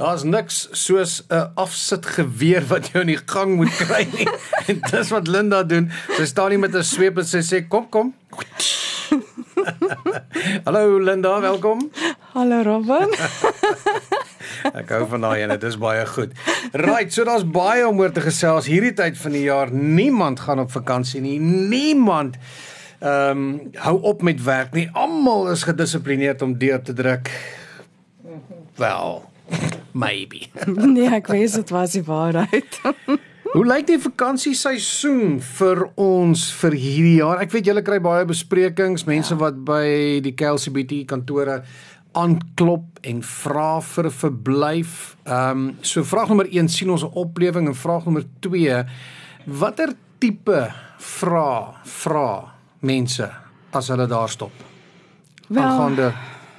Daar's niks soos 'n afsit geweer wat jou in die gang moet kry nie. en dis wat Linda doen. Sy staan nie met 'n sweep en sy sê kom kom. Hallo Linda, welkom. Hallo Robin. Ek hou van daai ene, dit is baie goed. Right, so daar's baie om oor te gesels hierdie tyd van die jaar. Niemand gaan op vakansie nie. Niemand ehm um, hou op met werk nie. Almal is gedissiplineerd om deur te druk. Wel, maybe. nee, ek weet dit was die waarheid. Hoe lyk die vakansieseisoen vir ons vir hierdie jaar? Ek weet julle kry baie besprekings, mense ja. wat by die KLCBT kantore aanklop en vra vir 'n verblyf. Ehm um, so vraag nommer 1 sien ons 'n oplewing en vraag nommer 2 watter tipe vra vra mense as hulle daar stop? Wel, aangaande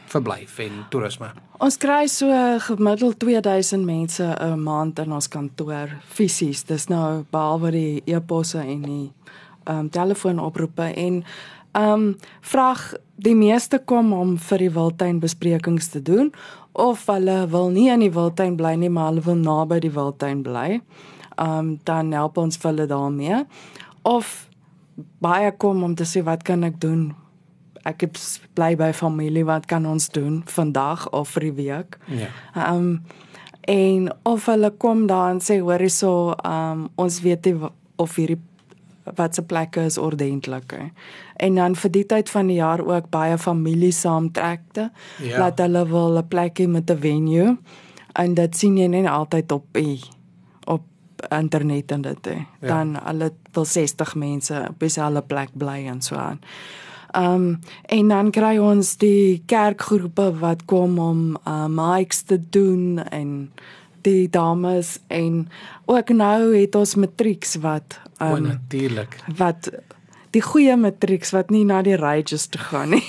verblyf en toerisme. Ons kry so gemiddeld 2000 mense 'n maand in ons kantoor fisies. Dis nou behalwe die e-posse en die ehm um, telefoonoproepe en ehm um, vraag die meeste kom om vir die wildtuin besprekings te doen of hulle wil nie in die wildtuin bly nie, maar hulle wil naby die wildtuin bly. Ehm um, dan help ons hulle daarmee. Of baie kom om te sê wat kan ek doen? Ek het bly by familie, wat kan ons doen vandag of vir die week? Ja. Ehm um, en of hulle kom daar en sê hoor hierso, ehm um, ons weet nie of hierdie wat se plekke is ordentlik. En dan vir die tyd van die jaar ook baie familie saamtrekte. Ja. Laat hulle wil 'n plekie met 'n venue. En dit sien jy net altyd op op internet en dit. Ja. Dan hulle wil 60 mense op dieselfde plek bly en so aan. Ehm um, en dan kry ons die kerkgroepe wat kom om uh mics te doen en die dames en ook nou het ons matrieks wat um, oh, natuurlik wat die goeie matrieks wat nie na die rages toe gaan nie.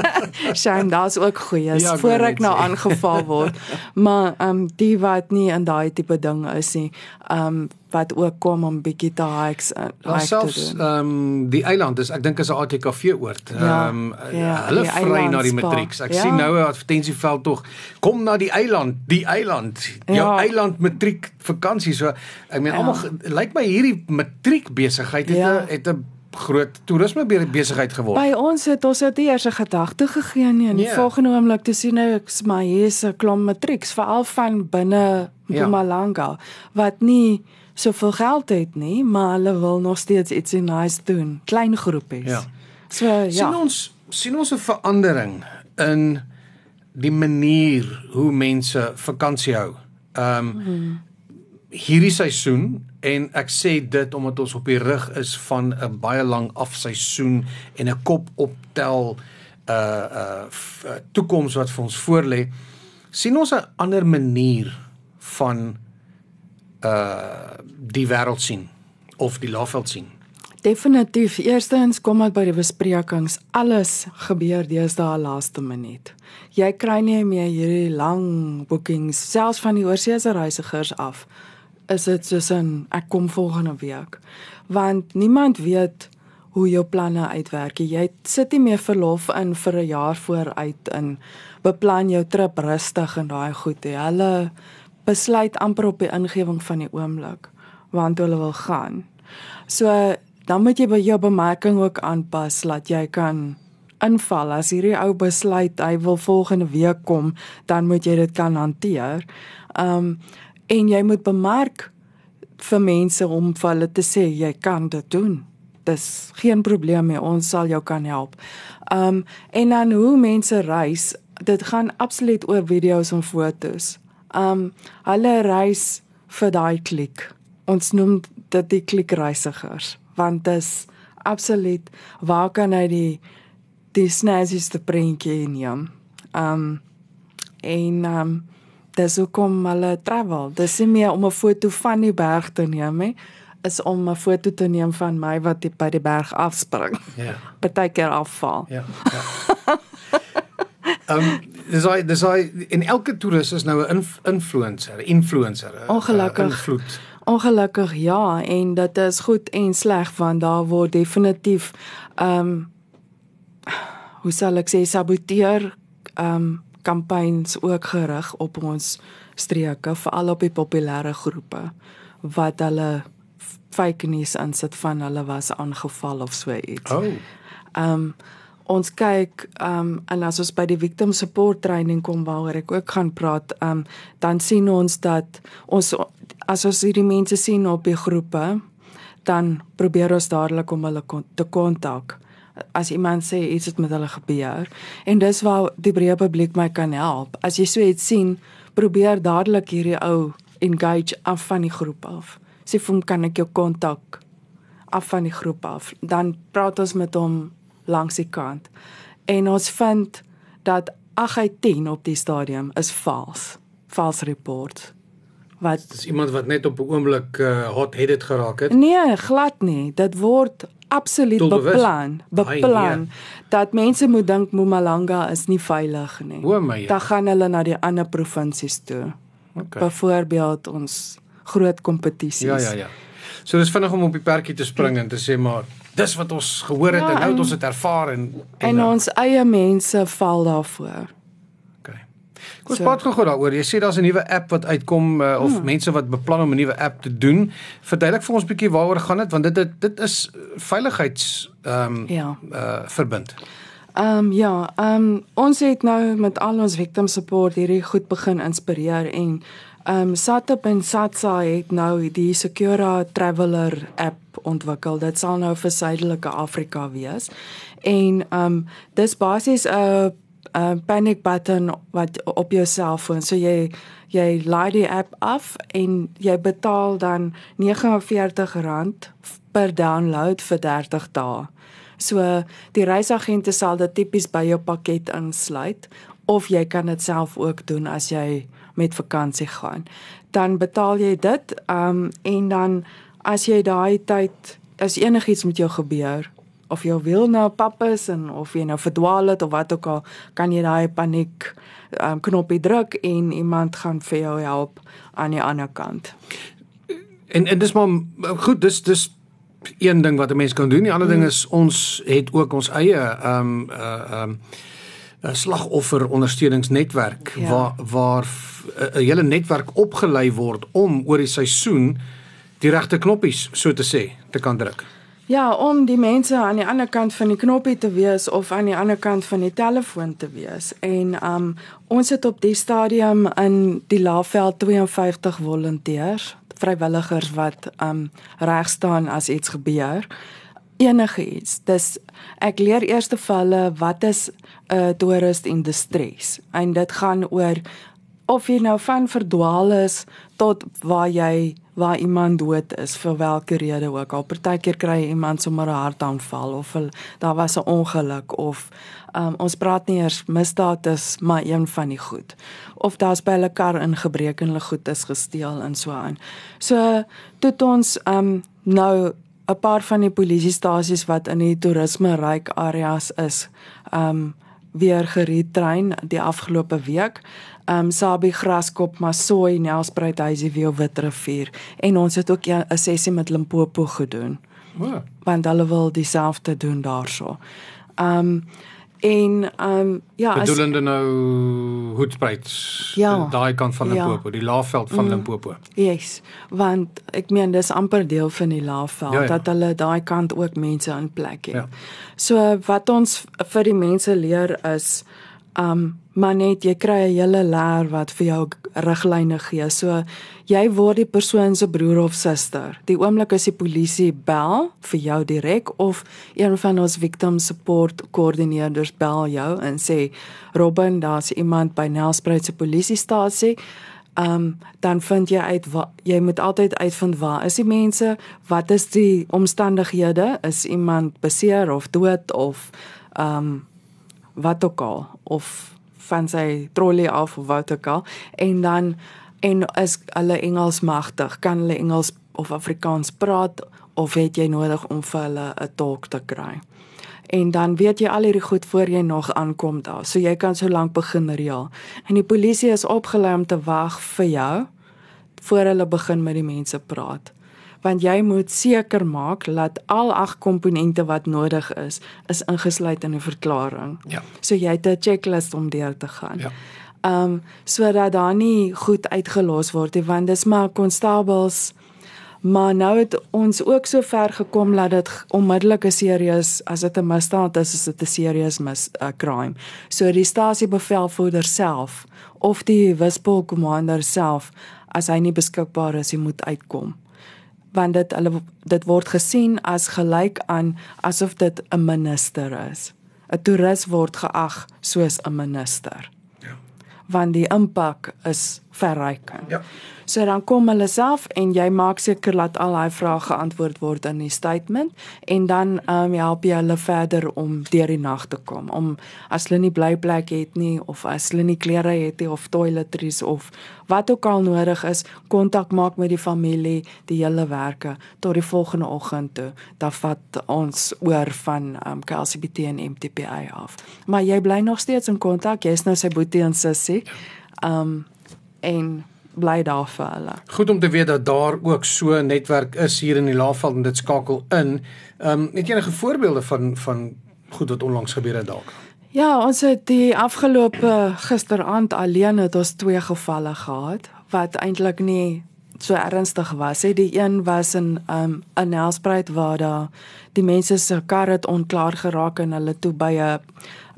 Shame, daar's ook goeies ja, voor ek nou aangeval word. maar ehm um, die wat nie in daai tipe ding is nie, ehm um, wat ook kom om bietjie te hikes en uh, hike selfs. Ehm um, die eiland is ek dink is 'n ATKV oord. Ja, ehm ja, um, ja, hulle vry na die matrieks. Ek ja. sien nou 'n advertensieveld tog kom na die eiland, die eiland. Jou ja. eiland matriek vakansie. So ek meen ja. almal lyk my hierdie matriek besigheid het 'n ja. het 'n groot toerisme besigheid geword. By ons het ons dit eers 'n gedagte gegee nie en die yeah. volgende oomblik te sien nou ek's maar hier's 'n klomp matrieks veral van binne Mpumalanga ja. wat nie soveel geld het nie, maar hulle wil nog steeds iets nice doen, klein groepies. Ja. So ja. Sien ons sien ons 'n verandering in die manier hoe mense vakansie hou. Ehm um, hmm hierdie seisoen en ek sê dit omdat ons op die rug is van 'n baie lang afseisoen en 'n kop optel uh uh toekoms wat vir ons voorlê sien ons 'n ander manier van uh die wêreld sien of die laafveld sien Definitief. Eerstens kom dit by die besprekings. Alles gebeur deesdae laaste minuut. Jy kry nie meer hierdie lang bookings selfs van die oorseese reisigers af is dit soos 'n ek kom volgende week. Want niemand weet hoe jou planne uitwerk jy sit nie meer verlof in vir 'n jaar vooruit in beplan jou trip rustig en daai goed hè hulle besluit amper op die ingewing van die oomblik want hulle wil gaan. So dan moet jy by jou bemarking ook aanpas dat jy kan inval. As hierdie ou besluit hy wil volgende week kom dan moet jy dit kan hanteer. Um en jy moet bemerk vir mense om vir hulle te sê jy kan dit doen. Dis geen probleem nie, ons sal jou kan help. Um en dan hoe mense reis, dit gaan absoluut oor video's en fotos. Um hulle reis vir daai klik. Ons noem dit die klikreisigers want dis absoluut waar kan hy die die snazziest prentjie neem. Um en um dis hoekom hulle travel. Dis nie meer om 'n foto van die berg te neem nie, is om 'n foto te neem van my wat die, by die berg afspring. Ja. Partykeer afval. Ja. ja. Ehm um, dis hy dis hy in elke toerist is nou 'n inf influencer, influencer. Ongelukkig. Uh, invloed. Ongelukkig ja, en dit is goed en sleg want daar word definitief ehm um, hoe sal ek sê saboteer ehm um, kampanjes ook gerig op ons streke, veral op die populêre groepe wat hulle fake news insit van hulle was aangeval of so iets. Oh. Ehm um, ons kyk ehm um, en as ons by die victim support training kom waaroor ek ook gaan praat, ehm um, dan sien ons dat ons as ons hierdie mense sien op die groepe, dan probeer ons dadelik om hulle te kontak as iemand sê iets het met hulle gebeur en dis waar die breë publiek my kan help. As jy so iets sien, probeer dadelik hierdie ou engage af van die groep af. Sê vir hom kan ek jou kontak af van die groep af. Dan praat ons met hom langs die kant. En ons vind dat 8 uit 10 op die stadium is vals. Vals report. Wat dis iemand wat net op 'n oomblik uh, hot-headed geraak het? Nee, glad nie. Dit word absoluut Doelbewus. beplan, beplan Ai, nee. dat mense moet dink Mpumalanga is nie veilig nie. Dan gaan hulle na die ander provinsies toe. Okay. Byvoorbeeld ons groot kompetisies. Ja ja ja. So dis vinnig om op die perkie te spring en te sê maar dis wat ons gehoor het ja, en nou het ons dit ervaar en en, en ons eie mense val daarvoor. Kom ons praat gou daaroor. Jy sê daar's 'n nuwe app wat uitkom uh, of hmm. mense wat beplan om 'n nuwe app te doen. Verduidelik vir ons 'n bietjie waaroor gaan dit want dit dit, dit is veiligheids ehm um, ja. uh verbind. Ehm um, ja, ehm um, ons het nou met al ons victim support hierdie goed begin inspireer en ehm um, Satup en Satsa het nou die Secura Traveler app ontwikkel. Dit sal nou vir Suidelike Afrika wees. En ehm um, dis basies 'n uh, panic button wat op jou selfoon. So jy jy laai die app af en jy betaal dan R49 per download vir 30 dae. So die reisagente sal dit tipies by jou pakket insluit of jy kan dit self ook doen as jy met vakansie gaan. Dan betaal jy dit um en dan as jy daai tyd as enigiets met jou gebeur, of jy wil nou pap is en of jy nou verdwaal het of wat ook al, kan jy daai paniek um, knoppie druk en iemand gaan vir jou help aan die ander kant. En en dis maar goed, dis dis een ding wat 'n mens kan doen. Die ander hmm. ding is ons het ook ons eie ehm um, uh um slagoffer ondersteuningsnetwerk ja. waar waar 'n hele netwerk opgelei word om oor die seisoen die regte knoppies so te sê te kan druk. Ja, om die mense aan die ander kant van die knoppie te wees of aan die ander kant van die telefoon te wees. En um ons het op die stadium in die Laagveld 52 volonteurs, vrywilligers wat um reg staan as iets gebeur. Enige iets. Dis ek leer eers te valle wat is 'n uh, toerist in distress. En dit gaan oor of jy nou van verdwaal is tot waar jy waar iemand dood is vir watter rede ook al. Partykeer kry iemand sommer 'n hartaanval of hulle, daar was 'n ongeluk of um, ons praat nie eers misdaad is maar een van die goed. Of daar's by hulle kar ingebreek en hulle goed is gesteel en so aan. So tot ons um, nou 'n paar van die polisiestasies wat in die toerisme ryk areas is, um weer geretrain die afgelope week um Sabi Graskop Masoy Nelspruit huisie op Witrivier en ons het ook 'n sessie met Limpopo gedoen. O. Want hulle wil dieselfde doen daarso. Um en um ja, bedoelende nou Hoedspruit. Ja, daai kant van ja. Limpopo, ja, die Laagveld van mm, Limpopo. Yes, want ek meen dis amper deel van die Laagveld ja, ja. dat hulle daai kant ook mense in plek het. Ja. So wat ons vir die mense leer is um maar net jy kry 'n hele leer wat vir jou riglyne gee. So jy word die persoon se broer of suster. Die oomblik as die polisie bel vir jou direk of een van ons victim support koördineerders bel jou en sê Robin, daar's iemand by Nelspruit se polisiestasie. Um dan vind jy uit wat jy moet altyd uitvind waar is die mense? Wat is die omstandighede? Is iemand beseer of dood of um wat ook al of van sy trolley af of wat ook al en dan en is hulle Engels magtig kan hulle Engels of Afrikaans praat of het jy nodig om vir hulle 'n tolk te kry? En dan weet jy al hierdie goed voor jy nog aankom daar so jy kan so lank begin reël. En die polisie is opgelei om te wag vir jou voor hulle begin met die mense praat want jy moet seker maak dat al ag komponente wat nodig is is ingesluit in 'n verklaring. Ja. So jy het 'n checklist om deur te gaan. Ja. Um sodat daar nie goed uitgelos word nie want dis maar konstabels Maar nou het ons ook so ver gekom dat dit onmiddellik 'n serieus as dit 'n misdaad is, is dit 'n serieus mis uh, crime. So die stasiebevelvoerder self of die Wispel commander self as hy nie beskikbaar is, hy moet uitkom. Want dit hulle dit word gesien as gelyk aan asof dit 'n minister is. 'n Toerist word geag soos 'n minister. Ja. Want die impak is verrykend. Ja. So dan kom hulle self en jy maak seker dat al daai vrae geantwoord word in die statement en dan ehm um, help jy hulle verder om deur die nag te kom. Om as hulle nie blyplek het nie of as hulle nie klere het nie of toiletries of wat ook al nodig is, kontak maak met die familie, die hele werke tot die volgende oggend toe. Dan vat ons oor van ehm um, KLCBT en MTPA af. Maar jy bly nog steeds in kontak. Jy's nou sy boetie en sussie. Ehm um, en bly daar vir hulle. Goed om te weet dat daar ook so 'n netwerk is hier in die Laagveld en dit skakel in. Ehm um, het jy enige voorbeelde van van goed wat onlangs gebeur het dalk? Ja, ons het die afgelope gisteraand alleen het ons twee gevalle gehad wat eintlik nie so ernstig was. Hè. Die een was in um, 'n um, Nelspruit waar daar die mense se kar het onklaar geraak en hulle toe by 'n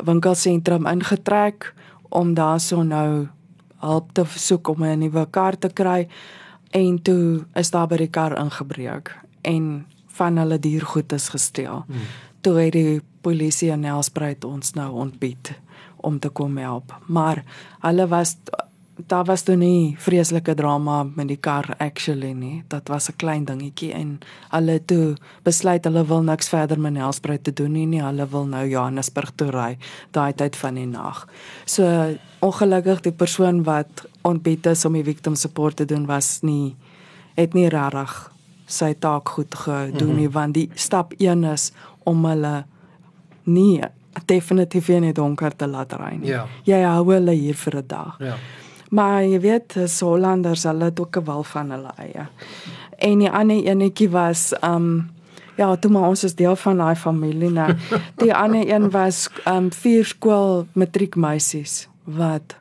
winkelsentrum ingetrek om daar so nou hulp te soek om 'n nuwe kar te kry en toe is daar by die kar ingebreek en van hulle diergoed is gesteel. Hmm. Toe het die polisie in Nelspruit ons nou ontbied om te kom help. Maar hulle was daar was toe nie vreeslike drama met die kar actually nie. Dit was 'n klein dingetjie en hulle toe besluit hulle wil niks verder met Nelspruit te doen nie, nie. Hulle wil nou Johannesburg toe ry daai tyd van die nag. So ongelukkig die persoon wat ontbied is om die victim support te doen was nie het nie regtig sy taak goed gedoen nie mm -hmm. want die stap 1 is om hulle nie definitief in die donker te laat ry nie. Ja. Jy hou hulle hier vir 'n dag. Ja. Maar jy weet, so Hollanders, hulle het ook 'n wil van hulle eie. En die ander enetjie was um ja, toe maar ons is deel van daai familie nou. Die ander een was um vier skool matriekmeisies wat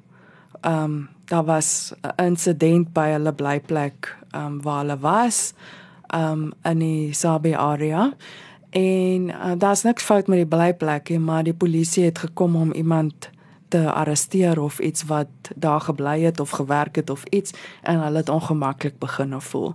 um daar was 'n insident by hulle blyplek um waar hulle was um in die Sabie area. En uh, daar's niks fout met die blyplek nie, maar die polisie het gekom om iemand te arresteer of iets wat daar gebly het of gewerk het of iets en hulle het ongemaklik begin voel.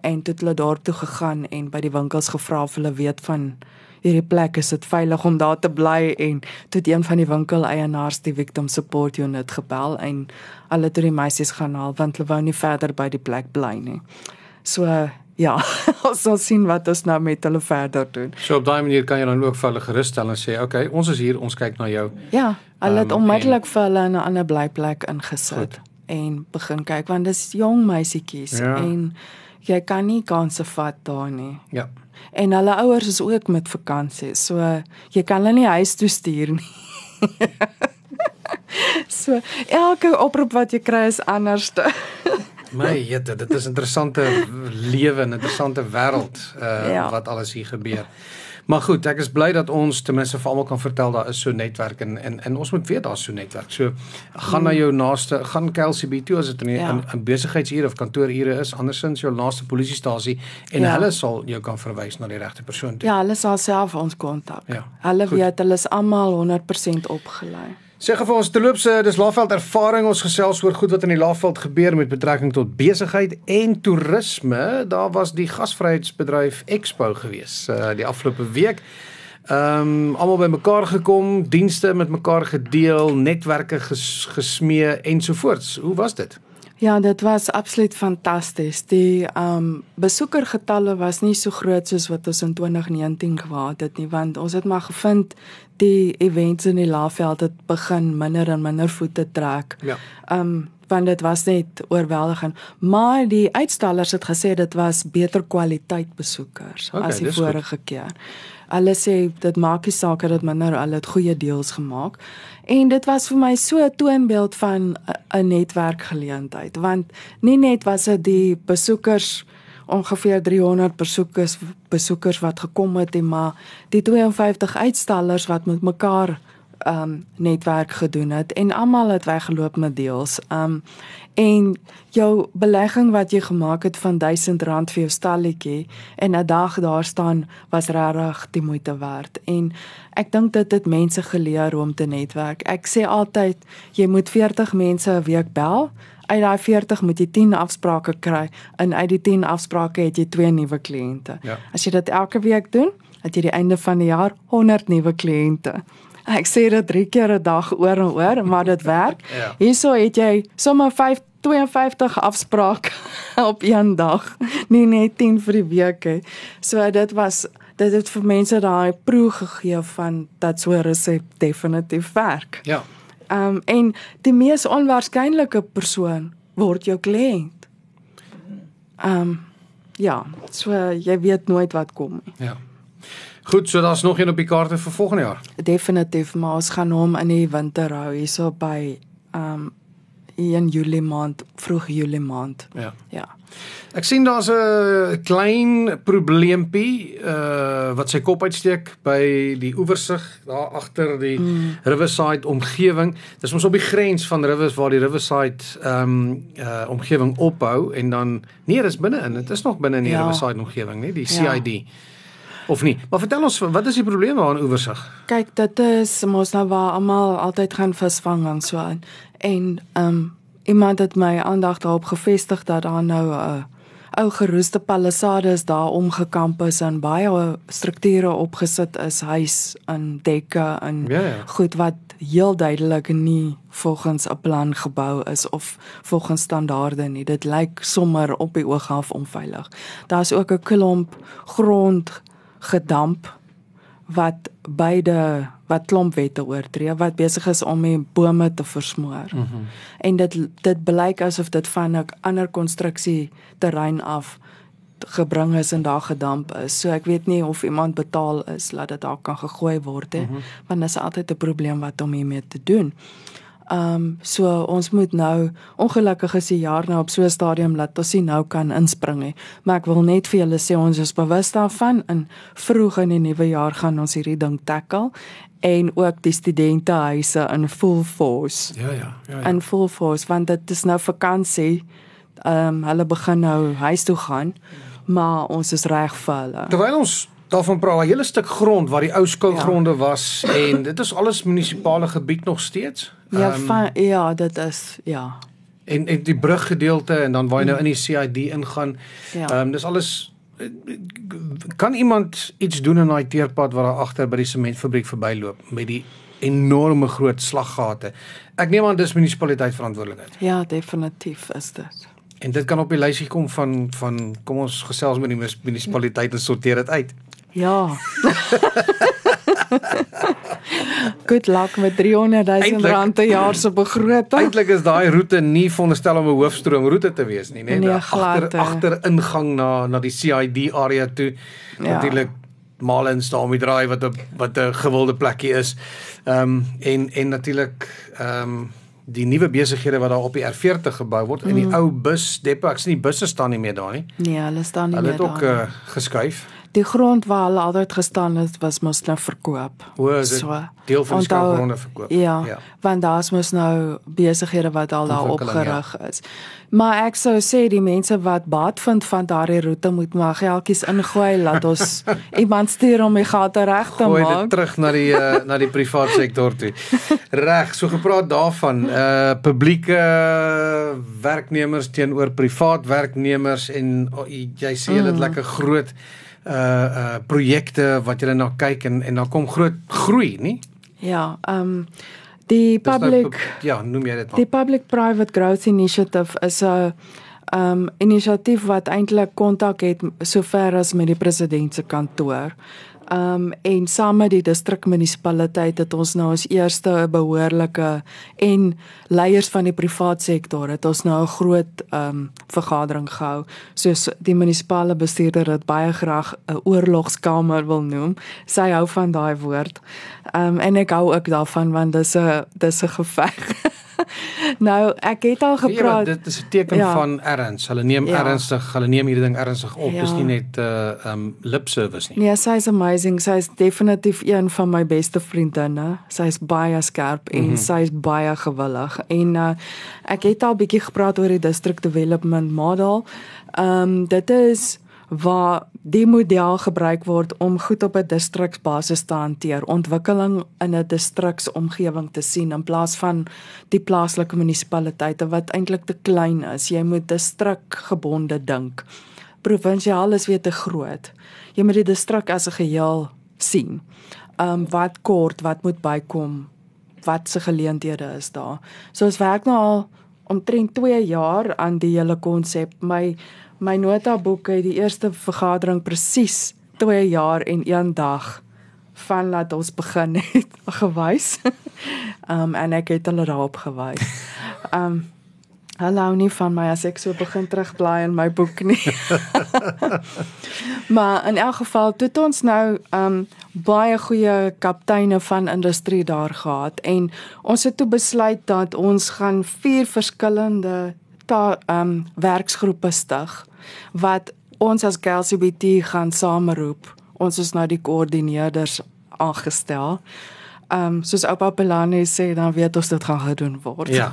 En toe het hulle daartoe gegaan en by die winkels gevra of hulle weet van hierdie plek is dit veilig om daar te bly en toe het een van die winkel eienaars die victim support unit gebel en hulle het die meisies gaan haal want hulle wou nie verder by die plek bly nie. So ja, ons sal sien wat ons nou met hulle verder doen. So op daai manier kan jy dan ook vir hulle gerus stel en sê, "Oké, okay, ons is hier, ons kyk na jou." Ja, hulle het um, onmiddellik vir hulle in 'n ander blyplek ingesit goed. en begin kyk want dis jong meisietjies ja. en jy kan nie kanse vat daar nie. Ja. En hulle ouers is ook met vakansie, so jy kan hulle nie huis toe stuur nie. so elke oproep wat jy kry is anderste. My jette, dit is interessante lewe, 'n interessante wêreld uh ja. wat alles hier gebeur. Maar goed, ek is bly dat ons ten minste vir almal kan vertel daar is so 'n netwerk en en en ons moet weet daar's so 'n netwerk. So gaan hmm. na jou naaste, gaan KLCB toe as dit in 'n ja. besigheidsure of kantoorure is, andersins jou naaste polisiestasie en ja. hulle sal jou kan verwys na die regte persoon toe. Ja, hulle sal self ons kontak. Ja. Hulle goed. weet hulle is almal 100% opgelei. Sê gou vir ons terloops, dis Laagveld ervaring ons gesels oor goed wat in die Laagveld gebeur met betrekking tot besigheid en toerisme. Daar was die gasvryheidsbedryf Expo gewees uh die afgelope week. Ehm um, almal bymekaar gekom, dienste met mekaar gedeel, netwerke ges, gesmee ensovoorts. Hoe was dit? Ja, dit was absoluut fantasties. Die ehm um, besoekergetalle was nie so groot soos wat ons in 2019 gehad het nie, want ons het maar gevind die events in die Laagveld het begin minder en minder voete trek. Ja. Ehm um, want dit was net oorweldigend, maar die uitstallers het gesê dit was beter kwaliteit besoekers okay, as die vorige goed. keer. Hulle sê dit maak nie saak dat minder hulle het goeie deals gemaak. En dit was vir my so 'n toonbeeld van 'n netwerkgeleentheid want nie net was dit die besoekers ongeveer 300 besoekers besoekers wat gekom het en maar die 52 uitstallers wat met mekaar um netwerk gedoen het en almal het weggeloop met deals. Um en jou belegging wat jy gemaak het van R1000 vir jou stalletjie en 'n dag daar staan was regtig die moeite werd en ek dink dit het mense geleer om te netwerk. Ek sê altyd jy moet 40 mense 'n week bel. Uit daai 40 moet jy 10 afsprake kry en uit die 10 afsprake het jy twee nuwe kliënte. Ja. As jy dit elke week doen, het jy die einde van die jaar 100 nuwe kliënte. Ek sê dit 3 keer 'n dag oor en oor, maar dit werk. Ja. Hierso het jy sommer 5 52 afsprake op een dag, nie net 10 vir die week hè. So dit was dit het vir mense daai proe gegee van dat so 'n resep definitief werk. Ja. Ehm um, en die mees onwaarskynlike persoon word jou kliënt. Ehm um, ja, so jy weet nooit wat kom nie. Ja. Goed, so daar's nog een op die kaarte vir volgende jaar. Definitief, maar ons gaan hom in die winter hou hierso by ehm um, 1 Julie maand, vroeg Julie maand. Ja. Ja. Ek sien daar's 'n klein probleempie uh wat sy kop uitsteek by die oewersig daar agter die mm. Riverside omgewing. Dis ons op die grens van Rivers waar die Riverside ehm um, uh omgewing ophou en dan nee, dis binne in. Dit is nog binne in die Ja. Riverside omgewing, nee, die Ja. Of nie. Maar vertel ons wat is die probleem daar in oewersig? Kyk, dit is mos nou waar almal altyd gaan visvang en so aan. En ehm um, iemand het my aandag daarop gefestig dat daar nou 'n uh, ou geroeste palisades daar omgekamp is en baie strukture opgesit is, huis en dekke en Ja, ja. goed wat heel duidelik nie volgens 'n plan gebou is of volgens standaarde nie. Dit lyk sommer op die oog af onveilig. Daar's ook 'n klomp grond gedamp wat beide wat klompwette oortree wat besig is om die bome te versmoor. Mm -hmm. En dit dit blyk asof dit van 'n ander konstruksie terrein af gebring is en daar gedamp is. So ek weet nie of iemand betaal is dat dit daar kan gegooi word hè, mm -hmm. want dit is altyd 'n probleem wat om hiermee te doen. Ehm um, so ons moet nou ongelukkig is die jaar nou op so 'n stadium dat ons nie nou kan inspring nie. Maar ek wil net vir julle sê ons is bewus daarvan en vroeg in die nuwe jaar gaan ons hierdie ding tackle en ook die studentehuise in full force. Ja, ja, ja. ja. In full force want dit is nou vakansie. Ehm um, hulle begin nou huis toe gaan, maar ons is reg vir hulle. Terwyl ons daarvan praat, 'n hele stuk grond waar die ou skougronde ja. was en dit is alles munisipale gebied nog steeds. Ja, Ehm, van, ja, dit is ja. en en die bruggedeelte en dan waar jy nou in die CID ingaan. Ja. Ehm um, dis alles kan iemand iets doen in daai teerpad wat daar agter by die sementfabriek verbyloop met die enorme groot slaggate. Ek neem aan dis munisipaliteit verantwoordelikheid. Ja, definitief is dit. En dit kan op die lysie kom van van kom ons gesels met die munis- munisipaliteit en sorteer dit uit. Ja. Good luck met 300 000 Eindelijk- rand per jaar se begroting. Eintlik is daai roete nie veronderstel om 'n hoofstroomroete te wees nie, né? Nee, Daar glad, agter hè. agter ingang na na die CID area toe. Ja. Natuurlik Malins daar om die draai wat 'n wat 'n gewilde plekkie is. Ehm um, en en natuurlik ehm um, die nuwe besighede wat daar op die R40 gebou word in die Mm. ou bus depo. Ek sien die busse staan nie meer daar nie. Nee, hulle staan nie Hulle meer het ook daar. uh, geskuif. Die grond waar hulle altyd gestaan het, was mos nou verkoop. O, dit deel van die skougronde verkoop. Ja, Ja. ja. want daar's mos nou besighede wat al daar Ontwikkeling, opgerig is. Maar ek sou sê die mense wat baat vind van daardie roete moet maar geldjies ingooi laat ons iemand stuur om die gate reg te Gooi dit maak. terug na die uh, na die privaat sektor toe. Reg, so gepraat daarvan, uh publieke werknemers teenoor privaat werknemers en oh, jy jy het Mm. lekker groot uh uh projekte wat jy na kyk en en dan kom groot groei, nie? Ja, ehm um, die nou public pu- ja, noem jy dit maar. Die Public Private Growth Initiative is 'n um inisiatief wat eintlik kontak het sover as met die president se kantoor. Um en saam met die distrikmunisipaliteit het ons nou ons eerste behoorlike en leiers van die privaat sektor het ons nou 'n groot um vergadering gehou. Soos die munisipale bestuurder dit baie graag 'n oorlogskamer wil noem. Sy hou van daai woord. Um en ek hou ook daarvan want dis 'n dis 'n geveg. nou, ek het al gepraat. Ja, dit is 'n teken ja. van erns. Hulle neem ja. ernstig, hulle neem hierdie ding ernstig op. Ja. Dis nie net 'n uh, um lip service nie. Nee, sy is amazing. Sy is definitief een van my beste vriendinne. Sy is baie skerp en mm -hmm. sy is baie gewillig. En uh, ek het al bietjie gepraat oor die district development model. Ehm um, dit is waar die model gebruik word om goed op 'n distriksbasis te hanteer, ontwikkeling in 'n distriksomgewing te sien in plaas van die plaaslike munisipaliteite wat eintlik te klein is. Jy moet distrikgebonde dink. Provinsiaal is weer te groot. Jy moet die distrik as 'n geheel sien. Ehm um, wat kort, wat moet bykom, wat se geleenthede is daar. So ons werk nou al omtrent 2 jaar aan die hele konsep. My my notaboek het die eerste vergadering presies 2 jaar en 1 dag van laat ons begin het gewys. Um en ek het hulle daarop gewys. Um hulle hou nie van my as ek so begin terugblaai in my boek nie. maar in elk geval het ons nou um baie goeie kapteine van industrie daar gehad en ons het toe besluit dat ons gaan vier verskillende ta um werksgroepe stig wat ons as GLCBT gaan sameroep. Ons is nou die koördineerders aangestel. Ehm um, soos oupa Pelani sê dan weet ons dit gaan gedoen word. Ja.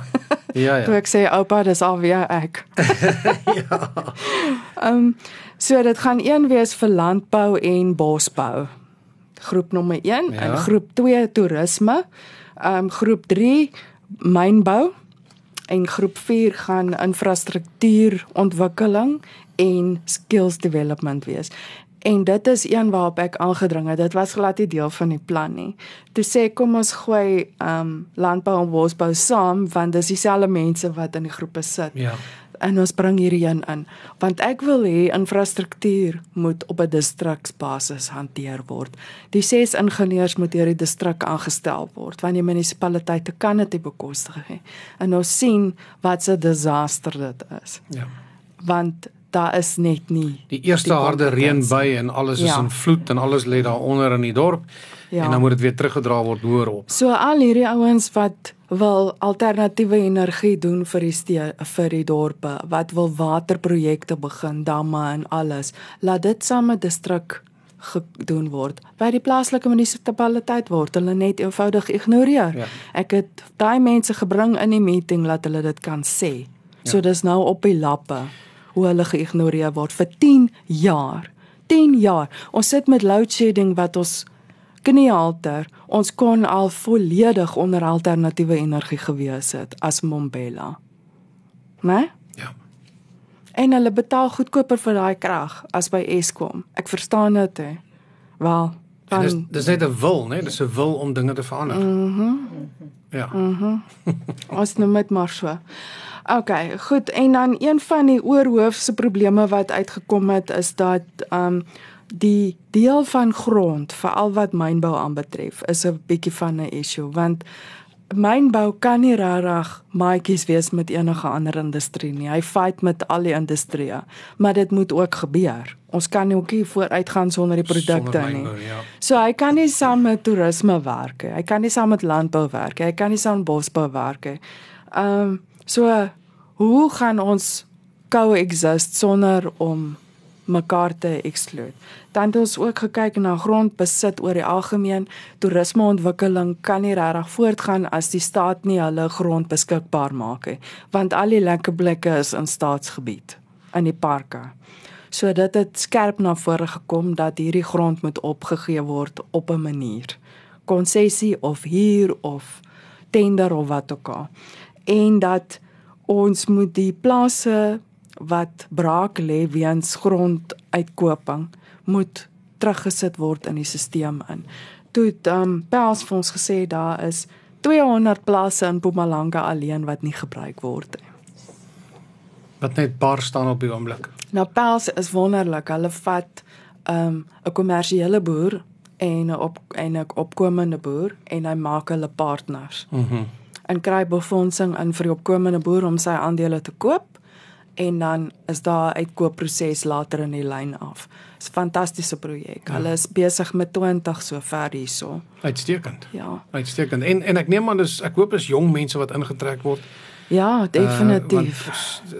Ja ja. Toe ek sê oupa dis alweer ek. ja. Ehm um, so dit gaan een wees vir landbou en bosbou. Groep nommer 1 ja. en groep 2 toerisme. Ehm um, groep 3 mynbou en groep 4 gaan infrastruktuurontwikkeling en skills development wees. En dit is een waarop ek aangedring het. Dit was glad nie deel van die plan nie. Toe sê kom ons gooi um landbou en bosbou saam want dis dieselfde mense wat in die groepe sit. Ja en ons bring hierdie een in want ek wil hê infrastruktuur moet op 'n distriksbasis hanteer word. Die ses ingenieurs moet deur die distrik aangestel word want die munisipaliteite kan dit nie bekostig nie. En ons sien wat 'n disaster dit is. Ja. Want daar is net nie die eerste die harde reën by en alles is ja. in vloed en alles lê daaronder in die dorp. Ja. En dan moet dit weer teruggedra word hoër op. So al hierdie ouens wat wil alternatiewe energie doen vir die stee, vir die dorpe, wat wil waterprojekte begin, damme en alles, laat dit saam met distrik gedoen word. By die plaaslike munisipaliteit word hulle net eenvoudig ignoreer. Ja. Ek het daai mense gebring in die meeting laat hulle dit kan sê. So ja. dis nou op die lappe hoe hulle geïgnoreer word vir 10 jaar. 10 jaar. Ons sit met load shedding wat ons kniehalter ons kon al volledig onder alternatiewe energie gewees het as Mombela. Né? Ja. En hulle betaal goedkoper vir daai krag as by Eskom. Ek verstaan dit hè. Wel, dan dis dis net 'n wil, né? Dis 'n wil om dinge te verander. Mhm. Mm ja. Mhm. Mm ons nou met maar so. OK, goed. En dan een van die oorhoofse probleme wat uitgekom het is dat ehm um, die deel van grond veral wat mynbou aanbetref is 'n bietjie van 'n issue want mynbou kan nie regtig maatjies wees met enige ander industrie nie. Hy fight met al die industrieë, maar dit moet ook gebeur. Ons kan nie ookie vooruit gaan sonder die produkte nie. Ja. So hy kan nie saam met toerisme werk nie. Hy kan nie saam met landbou werk nie. Hy kan nie saam met bosbou werk nie. Ehm um, so hoe gaan ons coexist sonder om mekaar te exclude. Dan het ons ook gekyk na grondbesit oor die algemeen. Toerismeontwikkeling kan nie regtig voortgaan as die staat nie hulle grond beskikbaar maak nie, want al die lekker blikke is in staatsgebied in die parke. So dit het skerp na vore gekom dat hierdie grond moet opgegee word op 'n manier. Konsessie of huur of tender of wat ook al. En dat ons moet die plase wat braak lê weens gronduitkoping moet teruggesit word in die stelsel in. Toe het um Pels vir ons gesê daar is 200 plase in Mpumalanga alleen wat nie gebruik word nie. Wat net paar staan op die oomblik. Nou Pels is wonderlik. Hulle vat um 'n kommersiële boer en 'n op en 'n opkomende boer en hy maak hulle partners. Mhm. Mm en kry befondsing in vir die opkomende boer om sy aandele te koop en dan is daar 'n uitkoopproses later in die lyn af. Dis 'n fantastiese projek. Ja. Hulle is besig met 20 sover hierso. Uitstekend. Ja. Uitstekend. En en ek neem aan dis ek hoop is jong mense wat ingetrek word. Ja, definitief. Uh,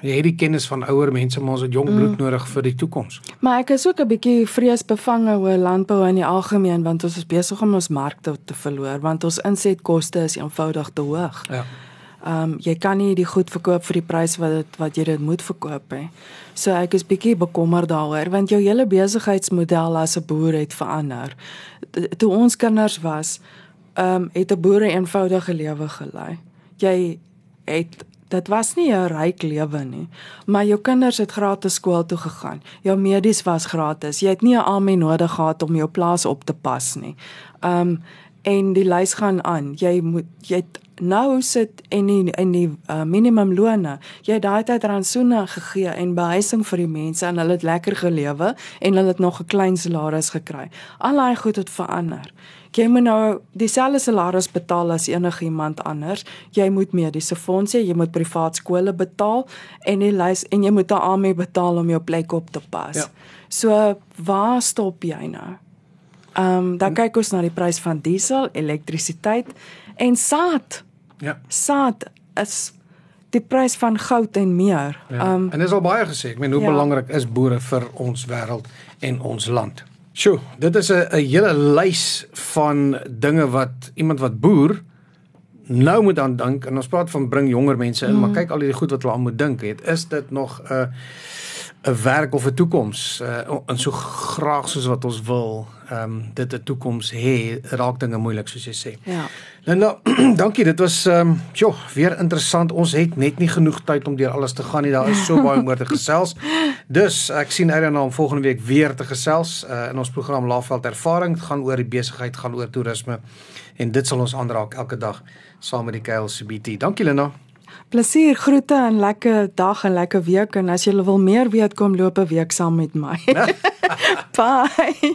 jy het die kennis van ouer mense, maar ons het jong bloed mm. nodig vir die toekoms. Maar ek is ook 'n bietjie vreesbevange oor landbou in die algemeen want ons is besig om ons markte te verloor want ons insetkoste is eenvoudig te hoog. Ja. Ehm um, jy kan nie die goed verkoop vir die prys wat dit wat jy dit moet verkoop hè. So ek is bietjie bekommerd daaroor want jou hele besigheidsmodel as 'n boer het verander. Toe ons kinders was, ehm um, het 'n boere eenvoudige lewe gelei. Jy het dit was nie 'n ryk lewe nie, maar jou kinders het gratis skool toe gegaan. Jou medies was gratis. Jy het nie 'n army nodig gehad om jou plaas op te pas nie. Um en die lys gaan aan. Jy moet jy nou sit en in in die uh, minimumlone. Jy het daai tyd rantsoene gegee en behuising vir die mense en hulle het lekker gelewe en hulle het nog 'n klein salaris gekry. Al daai goed het verander jy moet nou dieselfde salaris betaal as enigiemand anders. Jy moet mediese fondse, jy moet privaat skole betaal en jy lys en jy moet AME betaal om jou plek op te pas. Ja. So waar stop jy nou? Ehm um, dan kyk ons na die prys van diesel, elektrisiteit en saad. Ja. Saad is die prys van goud en meer. Ehm ja. um, en dis al baie gesê. Ek meen hoe ja. belangrik is boere vir ons wêreld en ons land. Sjoe, dit is 'n 'n hele lys van dinge wat iemand wat boer nou moet aan dink en ons praat van bring jonger mense in, mm. maar kyk al die goed wat hulle aan moet dink het. Is dit nog 'n 'n werk of 'n toekoms? Uh en so graag soos wat ons wil, ehm um, dit 'n toekoms hê, raak dinge moeilik soos jy sê. Ja. Linda, dankie. Dit was ehm um, joh, weer interessant. Ons het net nie genoeg tyd om deur alles te gaan nie. Daar is so baie om oor te gesels. Dus ek sien uit daarna om volgende week weer te gesels uh, in ons program Laafveld Ervaring. Dit gaan oor die besigheid, gaan oor toerisme en dit sal ons aanraak elke dag saam met die KLCBT. Dankie Linda. Plesier, groete en lekker dag en lekker week en as jy wil meer weet kom loop 'n week saam met my. Bye.